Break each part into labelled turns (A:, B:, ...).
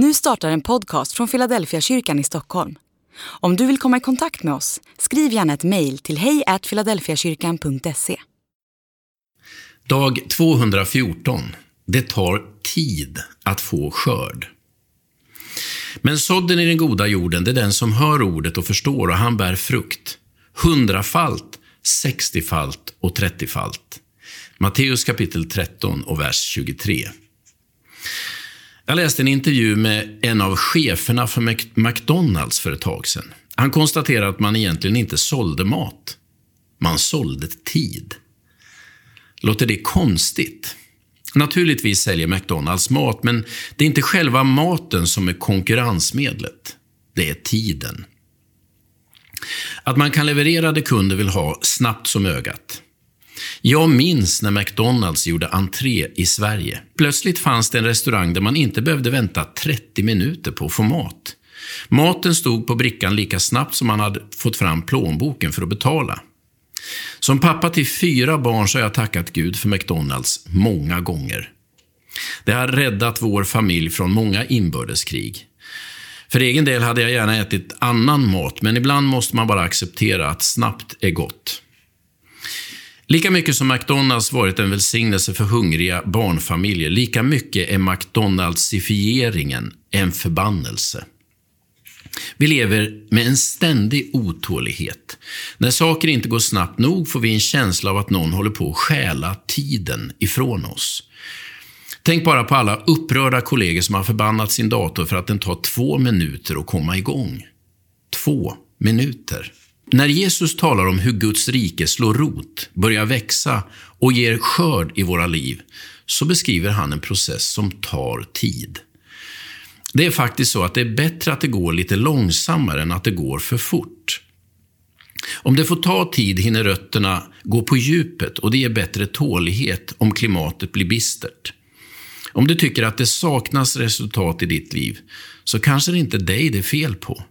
A: Nu startar en podcast från Philadelphia kyrkan i Stockholm. Om du vill komma i kontakt med oss, skriv gärna ett mejl till hejfiladelfiakyrkan.se.
B: Dag 214. Det tar tid att få skörd. Men sådden i den goda jorden, det är den som hör ordet och förstår och han bär frukt. Hundrafalt, sextiofalt och trettiofalt. Matteus kapitel 13 och vers 23. Jag läste en intervju med en av cheferna för McDonalds för ett tag sedan. Han konstaterade att man egentligen inte sålde mat. Man sålde tid. Låter det konstigt? Naturligtvis säljer McDonalds mat, men det är inte själva maten som är konkurrensmedlet. Det är tiden. Att man kan leverera det kunder vill ha snabbt som ögat. Jag minns när McDonalds gjorde entré i Sverige. Plötsligt fanns det en restaurang där man inte behövde vänta 30 minuter på att få mat. Maten stod på brickan lika snabbt som man hade fått fram plånboken för att betala. Som pappa till fyra barn så har jag tackat Gud för McDonalds många gånger. Det har räddat vår familj från många inbördeskrig. För egen del hade jag gärna ätit annan mat, men ibland måste man bara acceptera att snabbt är gott. Lika mycket som McDonalds varit en välsignelse för hungriga barnfamiljer, lika mycket är McDonaldsifieringen en förbannelse. Vi lever med en ständig otålighet. När saker inte går snabbt nog får vi en känsla av att någon håller på att stjäla tiden ifrån oss. Tänk bara på alla upprörda kollegor som har förbannat sin dator för att den tar två minuter att komma igång. Två minuter. När Jesus talar om hur Guds rike slår rot, börjar växa och ger skörd i våra liv, så beskriver han en process som tar tid. Det är faktiskt så att det är bättre att det går lite långsammare än att det går för fort. Om det får ta tid hinner rötterna gå på djupet och det ger bättre tålighet om klimatet blir bistert. Om du tycker att det saknas resultat i ditt liv, så kanske det inte är dig det är fel på.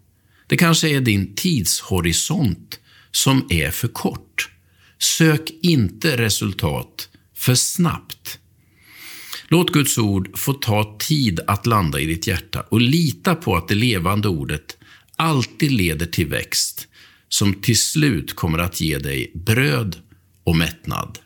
B: Det kanske är din tidshorisont som är för kort. Sök inte resultat för snabbt. Låt Guds ord få ta tid att landa i ditt hjärta och lita på att det levande ordet alltid leder till växt som till slut kommer att ge dig bröd och mättnad.